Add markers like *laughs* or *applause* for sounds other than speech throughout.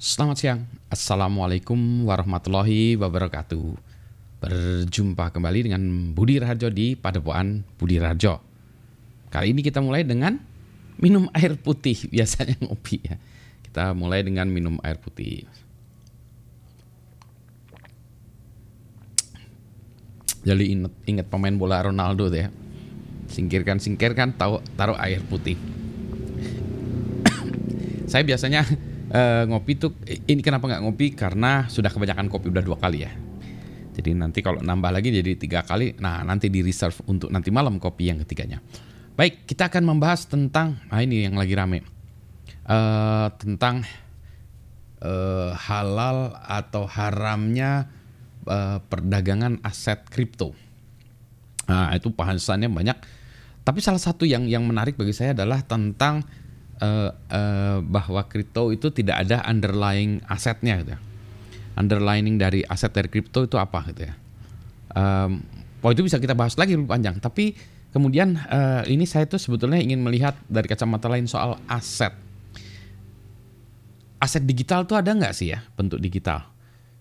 Selamat siang, Assalamualaikum warahmatullahi wabarakatuh. Berjumpa kembali dengan Budi Raharjo di Padepokan Budi Raharjo. Kali ini kita mulai dengan minum air putih. *laughs* Biasanya ngopi ya. Kita mulai dengan minum air putih. Jadi inget, inget pemain bola Ronaldo tuh ya. Singkirkan, singkirkan, taruh, taruh air putih. *coughs* Saya biasanya uh, ngopi tuh ini kenapa nggak ngopi? Karena sudah kebanyakan kopi udah dua kali ya. Jadi nanti kalau nambah lagi jadi tiga kali nah nanti di reserve untuk nanti malam kopi yang ketiganya. Baik kita akan membahas tentang nah ini yang lagi rame. Uh, tentang uh, halal atau haramnya uh, perdagangan aset kripto. Nah itu bahasannya banyak. Tapi salah satu yang yang menarik bagi saya adalah tentang uh, uh, bahwa kripto itu tidak ada underlying asetnya gitu ya. Underlying dari aset dari kripto itu apa gitu ya. Um, oh itu bisa kita bahas lagi lebih panjang. Tapi kemudian uh, ini saya tuh sebetulnya ingin melihat dari kacamata lain soal aset. Aset digital tuh ada nggak sih ya bentuk digital?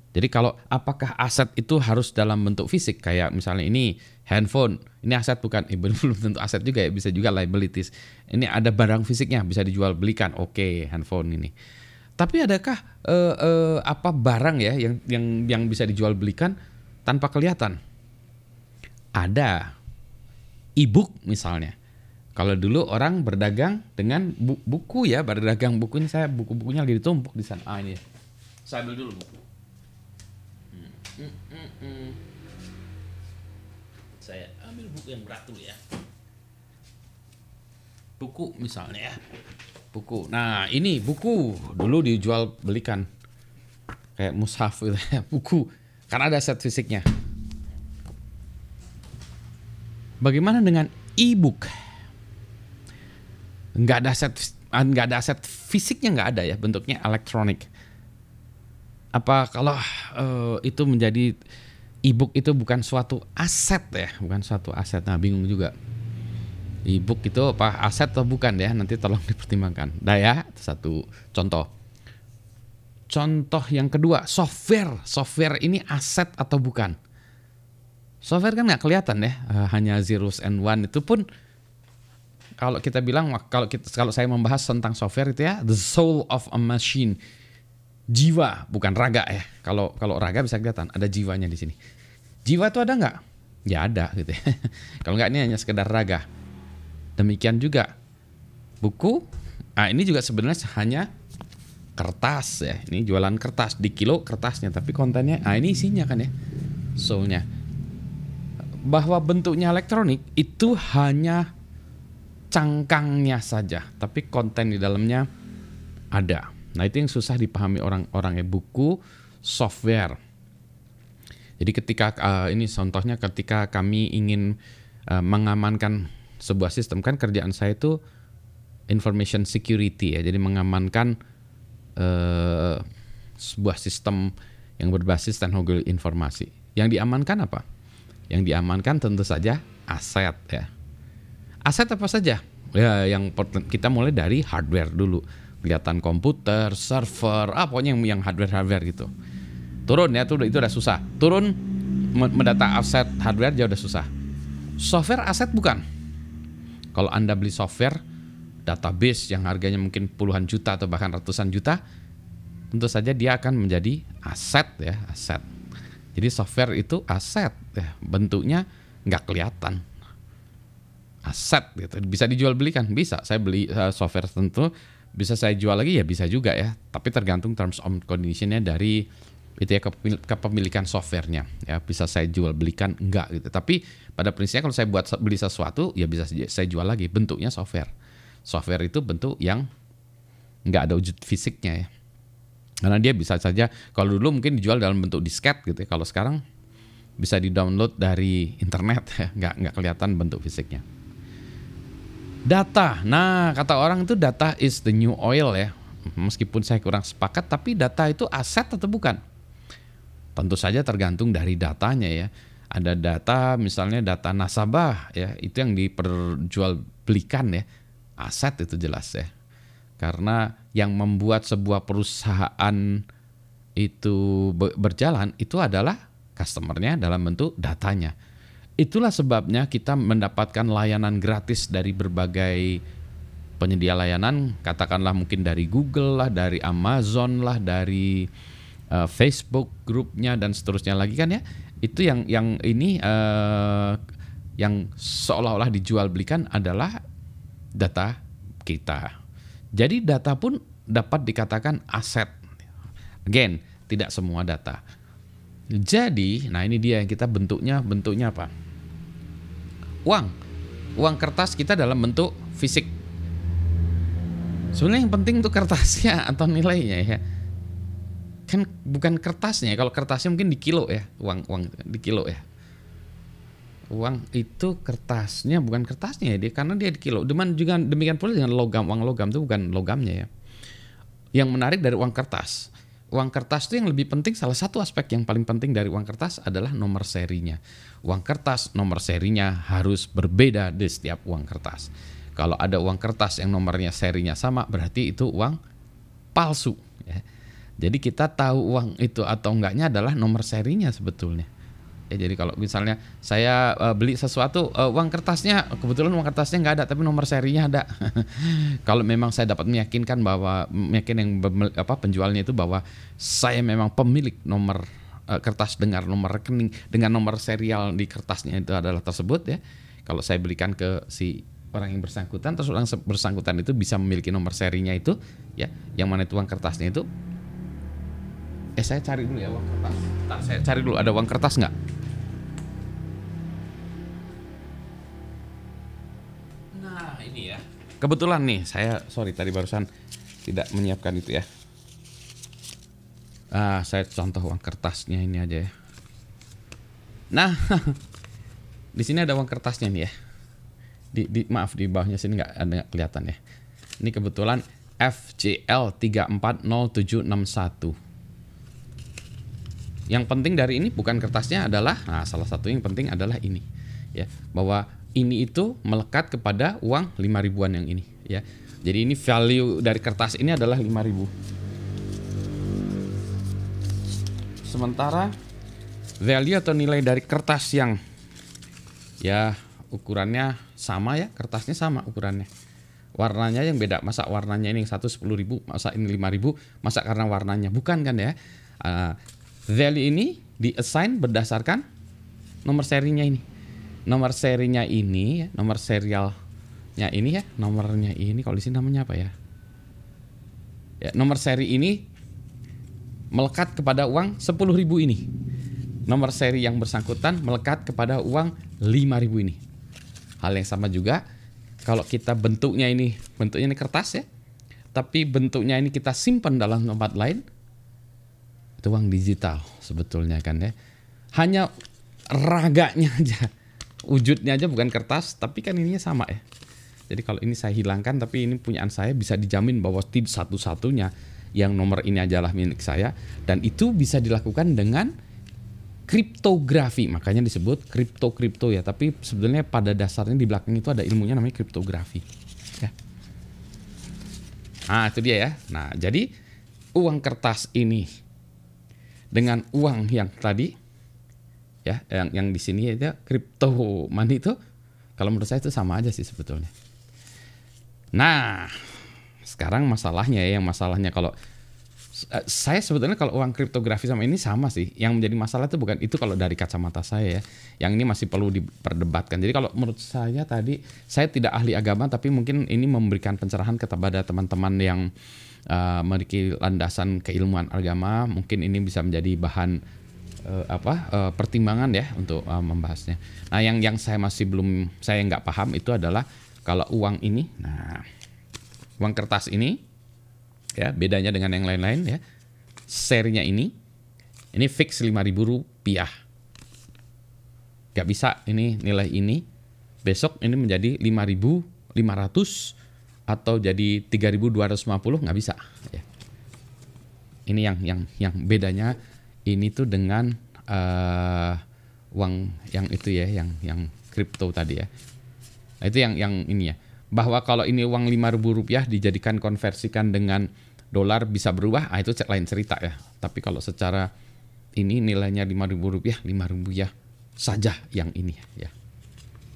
Jadi kalau apakah aset itu harus dalam bentuk fisik kayak misalnya ini handphone, ini aset bukan, eh, *laughs* belum tentu aset juga ya, bisa juga liabilities. Ini ada barang fisiknya bisa dijual belikan, oke okay, handphone ini. Tapi adakah uh, uh, apa barang ya yang yang yang bisa dijual belikan tanpa kelihatan? Ada e-book misalnya. Kalau dulu orang berdagang dengan bu buku ya, berdagang buku ini saya buku-bukunya lagi ditumpuk di sana. Ah ini. Saya ambil dulu buku. Saya ambil buku yang berat dulu ya. Buku misalnya ya. Buku. Nah, ini buku dulu dijual belikan kayak mushaf gitu ya, *laughs* buku. Karena ada set fisiknya. Bagaimana dengan e-book? Nggak ada set nggak ada aset fisiknya nggak ada ya bentuknya elektronik apa kalau uh, itu menjadi e-book itu bukan suatu aset ya, bukan suatu aset. Nah, bingung juga. E-book itu apa aset atau bukan ya? Nanti tolong *laughs* dipertimbangkan. Nah ya, satu contoh. Contoh yang kedua, software. Software ini aset atau bukan? Software kan nggak kelihatan ya, uh, hanya zeros and one itu pun kalau kita bilang kalau kita kalau saya membahas tentang software itu ya the soul of a machine jiwa bukan raga ya. Kalau kalau raga bisa kelihatan ada jiwanya di sini. Jiwa itu ada nggak? Ya ada gitu ya. *laughs* kalau nggak ini hanya sekedar raga. Demikian juga buku. Ah ini juga sebenarnya hanya kertas ya. Ini jualan kertas di kilo kertasnya tapi kontennya ah ini isinya kan ya. Soulnya bahwa bentuknya elektronik itu hanya cangkangnya saja, tapi konten di dalamnya ada. Nah itu yang susah dipahami orang-orang ya buku software. Jadi ketika uh, ini contohnya ketika kami ingin uh, mengamankan sebuah sistem kan kerjaan saya itu information security ya. Jadi mengamankan uh, sebuah sistem yang berbasis teknologi informasi. Yang diamankan apa? Yang diamankan tentu saja aset ya. Aset apa saja? Ya yang kita mulai dari hardware dulu kelihatan komputer, server, ah yang yang hardware-hardware gitu. Turun ya, itu udah susah. Turun mendata aset hardware jauh udah susah. Software aset bukan. Kalau Anda beli software database yang harganya mungkin puluhan juta atau bahkan ratusan juta, tentu saja dia akan menjadi aset ya, aset. Jadi software itu aset ya, bentuknya nggak kelihatan. Aset gitu. Bisa dijual belikan? Bisa. Saya beli uh, software tentu bisa saya jual lagi? Ya bisa juga ya. Tapi tergantung terms of conditionnya dari itu ya kepemilikan softwarenya. Ya bisa saya jual belikan? Enggak gitu. Tapi pada prinsipnya kalau saya buat beli sesuatu ya bisa saya jual lagi. Bentuknya software. Software itu bentuk yang enggak ada wujud fisiknya ya. Karena dia bisa saja kalau dulu mungkin dijual dalam bentuk disket gitu ya. Kalau sekarang bisa di download dari internet *laughs* ya. Nggak nggak kelihatan bentuk fisiknya Data. Nah, kata orang itu data is the new oil ya. Meskipun saya kurang sepakat, tapi data itu aset atau bukan? Tentu saja tergantung dari datanya ya. Ada data, misalnya data nasabah ya, itu yang diperjualbelikan ya. Aset itu jelas ya. Karena yang membuat sebuah perusahaan itu berjalan itu adalah customernya dalam bentuk datanya. Itulah sebabnya kita mendapatkan layanan gratis dari berbagai penyedia layanan, katakanlah mungkin dari Google lah, dari Amazon lah, dari uh, Facebook grupnya dan seterusnya lagi kan ya. Itu yang yang ini uh, yang seolah-olah dijual belikan adalah data kita. Jadi data pun dapat dikatakan aset. Again, tidak semua data. Jadi, nah ini dia yang kita bentuknya bentuknya apa? Uang. Uang kertas kita dalam bentuk fisik. Sebenarnya yang penting itu kertasnya *laughs* atau nilainya ya. Kan bukan kertasnya. Kalau kertasnya mungkin di kilo ya, uang uang di kilo ya. Uang itu kertasnya bukan kertasnya ya dia karena dia di kilo. Deman juga demikian pula dengan logam. Uang logam itu bukan logamnya ya. Yang menarik dari uang kertas uang kertas itu yang lebih penting salah satu aspek yang paling penting dari uang kertas adalah nomor serinya. Uang kertas nomor serinya harus berbeda di setiap uang kertas. Kalau ada uang kertas yang nomornya serinya sama berarti itu uang palsu ya. Jadi kita tahu uang itu atau enggaknya adalah nomor serinya sebetulnya. Ya, jadi kalau misalnya saya uh, beli sesuatu uh, uang kertasnya kebetulan uang kertasnya nggak ada tapi nomor serinya ada. *laughs* kalau memang saya dapat meyakinkan bahwa meyakin yang apa penjualnya itu bahwa saya memang pemilik nomor uh, kertas dengan nomor rekening dengan nomor serial di kertasnya itu adalah tersebut ya. Kalau saya belikan ke si orang yang bersangkutan terus orang bersangkutan itu bisa memiliki nomor serinya itu ya yang mana itu uang kertasnya itu eh saya cari dulu ya uang kertas. Ntar saya cari dulu ada uang kertas nggak? Kebetulan nih, saya sorry tadi barusan tidak menyiapkan itu ya. Ah, saya contoh uang kertasnya ini aja ya. Nah, *laughs* di sini ada uang kertasnya nih ya. Di, di maaf di bawahnya sini nggak ada gak kelihatan ya. Ini kebetulan FCL 340761. Yang penting dari ini bukan kertasnya adalah, nah salah satu yang penting adalah ini ya bahwa ini itu melekat kepada uang 5 ribuan yang ini ya. Jadi ini value dari kertas ini adalah 5 ribu. Sementara value atau nilai dari kertas yang ya ukurannya sama ya, kertasnya sama ukurannya. Warnanya yang beda, masa warnanya ini yang satu sepuluh ribu, masa ini lima ribu, masa karena warnanya bukan kan ya? Uh, value ini di assign berdasarkan nomor serinya ini nomor serinya ini ya, nomor serialnya ini ya, nomornya ini kalau di sini namanya apa ya? Ya, nomor seri ini melekat kepada uang 10.000 ini. Nomor seri yang bersangkutan melekat kepada uang 5.000 ini. Hal yang sama juga kalau kita bentuknya ini, bentuknya ini kertas ya. Tapi bentuknya ini kita simpan dalam tempat lain. Itu uang digital sebetulnya kan ya. Hanya raganya aja wujudnya aja bukan kertas tapi kan ininya sama ya. Jadi kalau ini saya hilangkan tapi ini punyaan saya bisa dijamin bahwa tidak satu-satunya yang nomor ini adalah milik saya. Dan itu bisa dilakukan dengan kriptografi. Makanya disebut kripto kripto ya. Tapi sebenarnya pada dasarnya di belakang itu ada ilmunya namanya kriptografi. Ya. Nah itu dia ya. Nah jadi uang kertas ini dengan uang yang tadi ya yang yang di sini ya crypto money itu kalau menurut saya itu sama aja sih sebetulnya. Nah, sekarang masalahnya ya yang masalahnya kalau eh, saya sebetulnya kalau uang kriptografi sama ini sama sih. Yang menjadi masalah itu bukan itu kalau dari kacamata saya ya. Yang ini masih perlu diperdebatkan. Jadi kalau menurut saya tadi saya tidak ahli agama tapi mungkin ini memberikan pencerahan kepada teman-teman yang uh, memiliki landasan keilmuan agama. Mungkin ini bisa menjadi bahan uh, apa uh, pertimbangan ya untuk uh, membahasnya. Nah, yang yang saya masih belum saya nggak paham itu adalah kalau uang ini, nah uang kertas ini ya bedanya dengan yang lain-lain ya. Serinya ini ini fix 5000 rupiah. Gak bisa ini nilai ini besok ini menjadi 5500 atau jadi 3250 nggak bisa ya. Ini yang yang yang bedanya ini tuh dengan uh, uang yang itu ya, yang yang kripto tadi ya. Nah, itu yang yang ini ya. bahwa kalau ini uang lima ribu rupiah dijadikan konversikan dengan dolar bisa berubah, ah itu lain cerita ya. Tapi kalau secara ini nilainya lima ribu rupiah, lima ribu ya saja yang ini ya,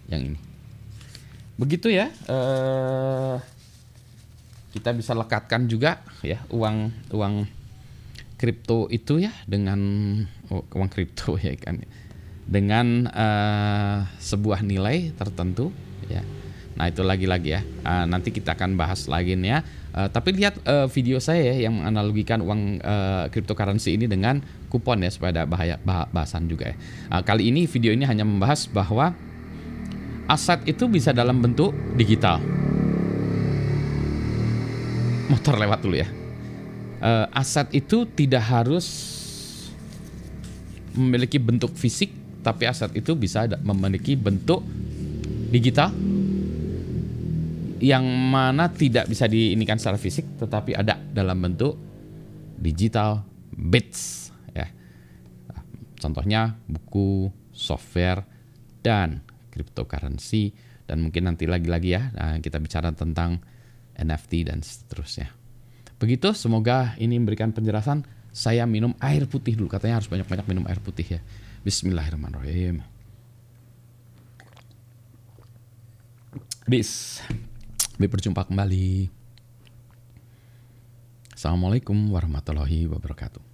yang ini. Begitu ya. Uh, kita bisa lekatkan juga ya uang uang kripto itu ya dengan oh, uang kripto *laughs* ya kan dengan uh, sebuah nilai tertentu ya Nah itu lagi-lagi ya. Uh, nanti kita akan bahas lagi nih ya. Uh, tapi lihat uh, video saya ya yang menganalogikan uang uh, cryptocurrency ini dengan kupon ya supaya ada bahaya bah bahasan juga ya. Uh, kali ini video ini hanya membahas bahwa aset itu bisa dalam bentuk digital. Motor lewat dulu ya. Uh, aset itu tidak harus memiliki bentuk fisik, tapi aset itu bisa memiliki bentuk digital yang mana tidak bisa diinikan secara fisik tetapi ada dalam bentuk digital bits ya. Contohnya buku, software dan cryptocurrency dan mungkin nanti lagi-lagi ya nah, kita bicara tentang NFT dan seterusnya. Begitu, semoga ini memberikan penjelasan. Saya minum air putih dulu, katanya harus banyak-banyak minum air putih ya. Bismillahirrahmanirrahim. Bis. Sampai berjumpa kembali. Assalamualaikum warahmatullahi wabarakatuh.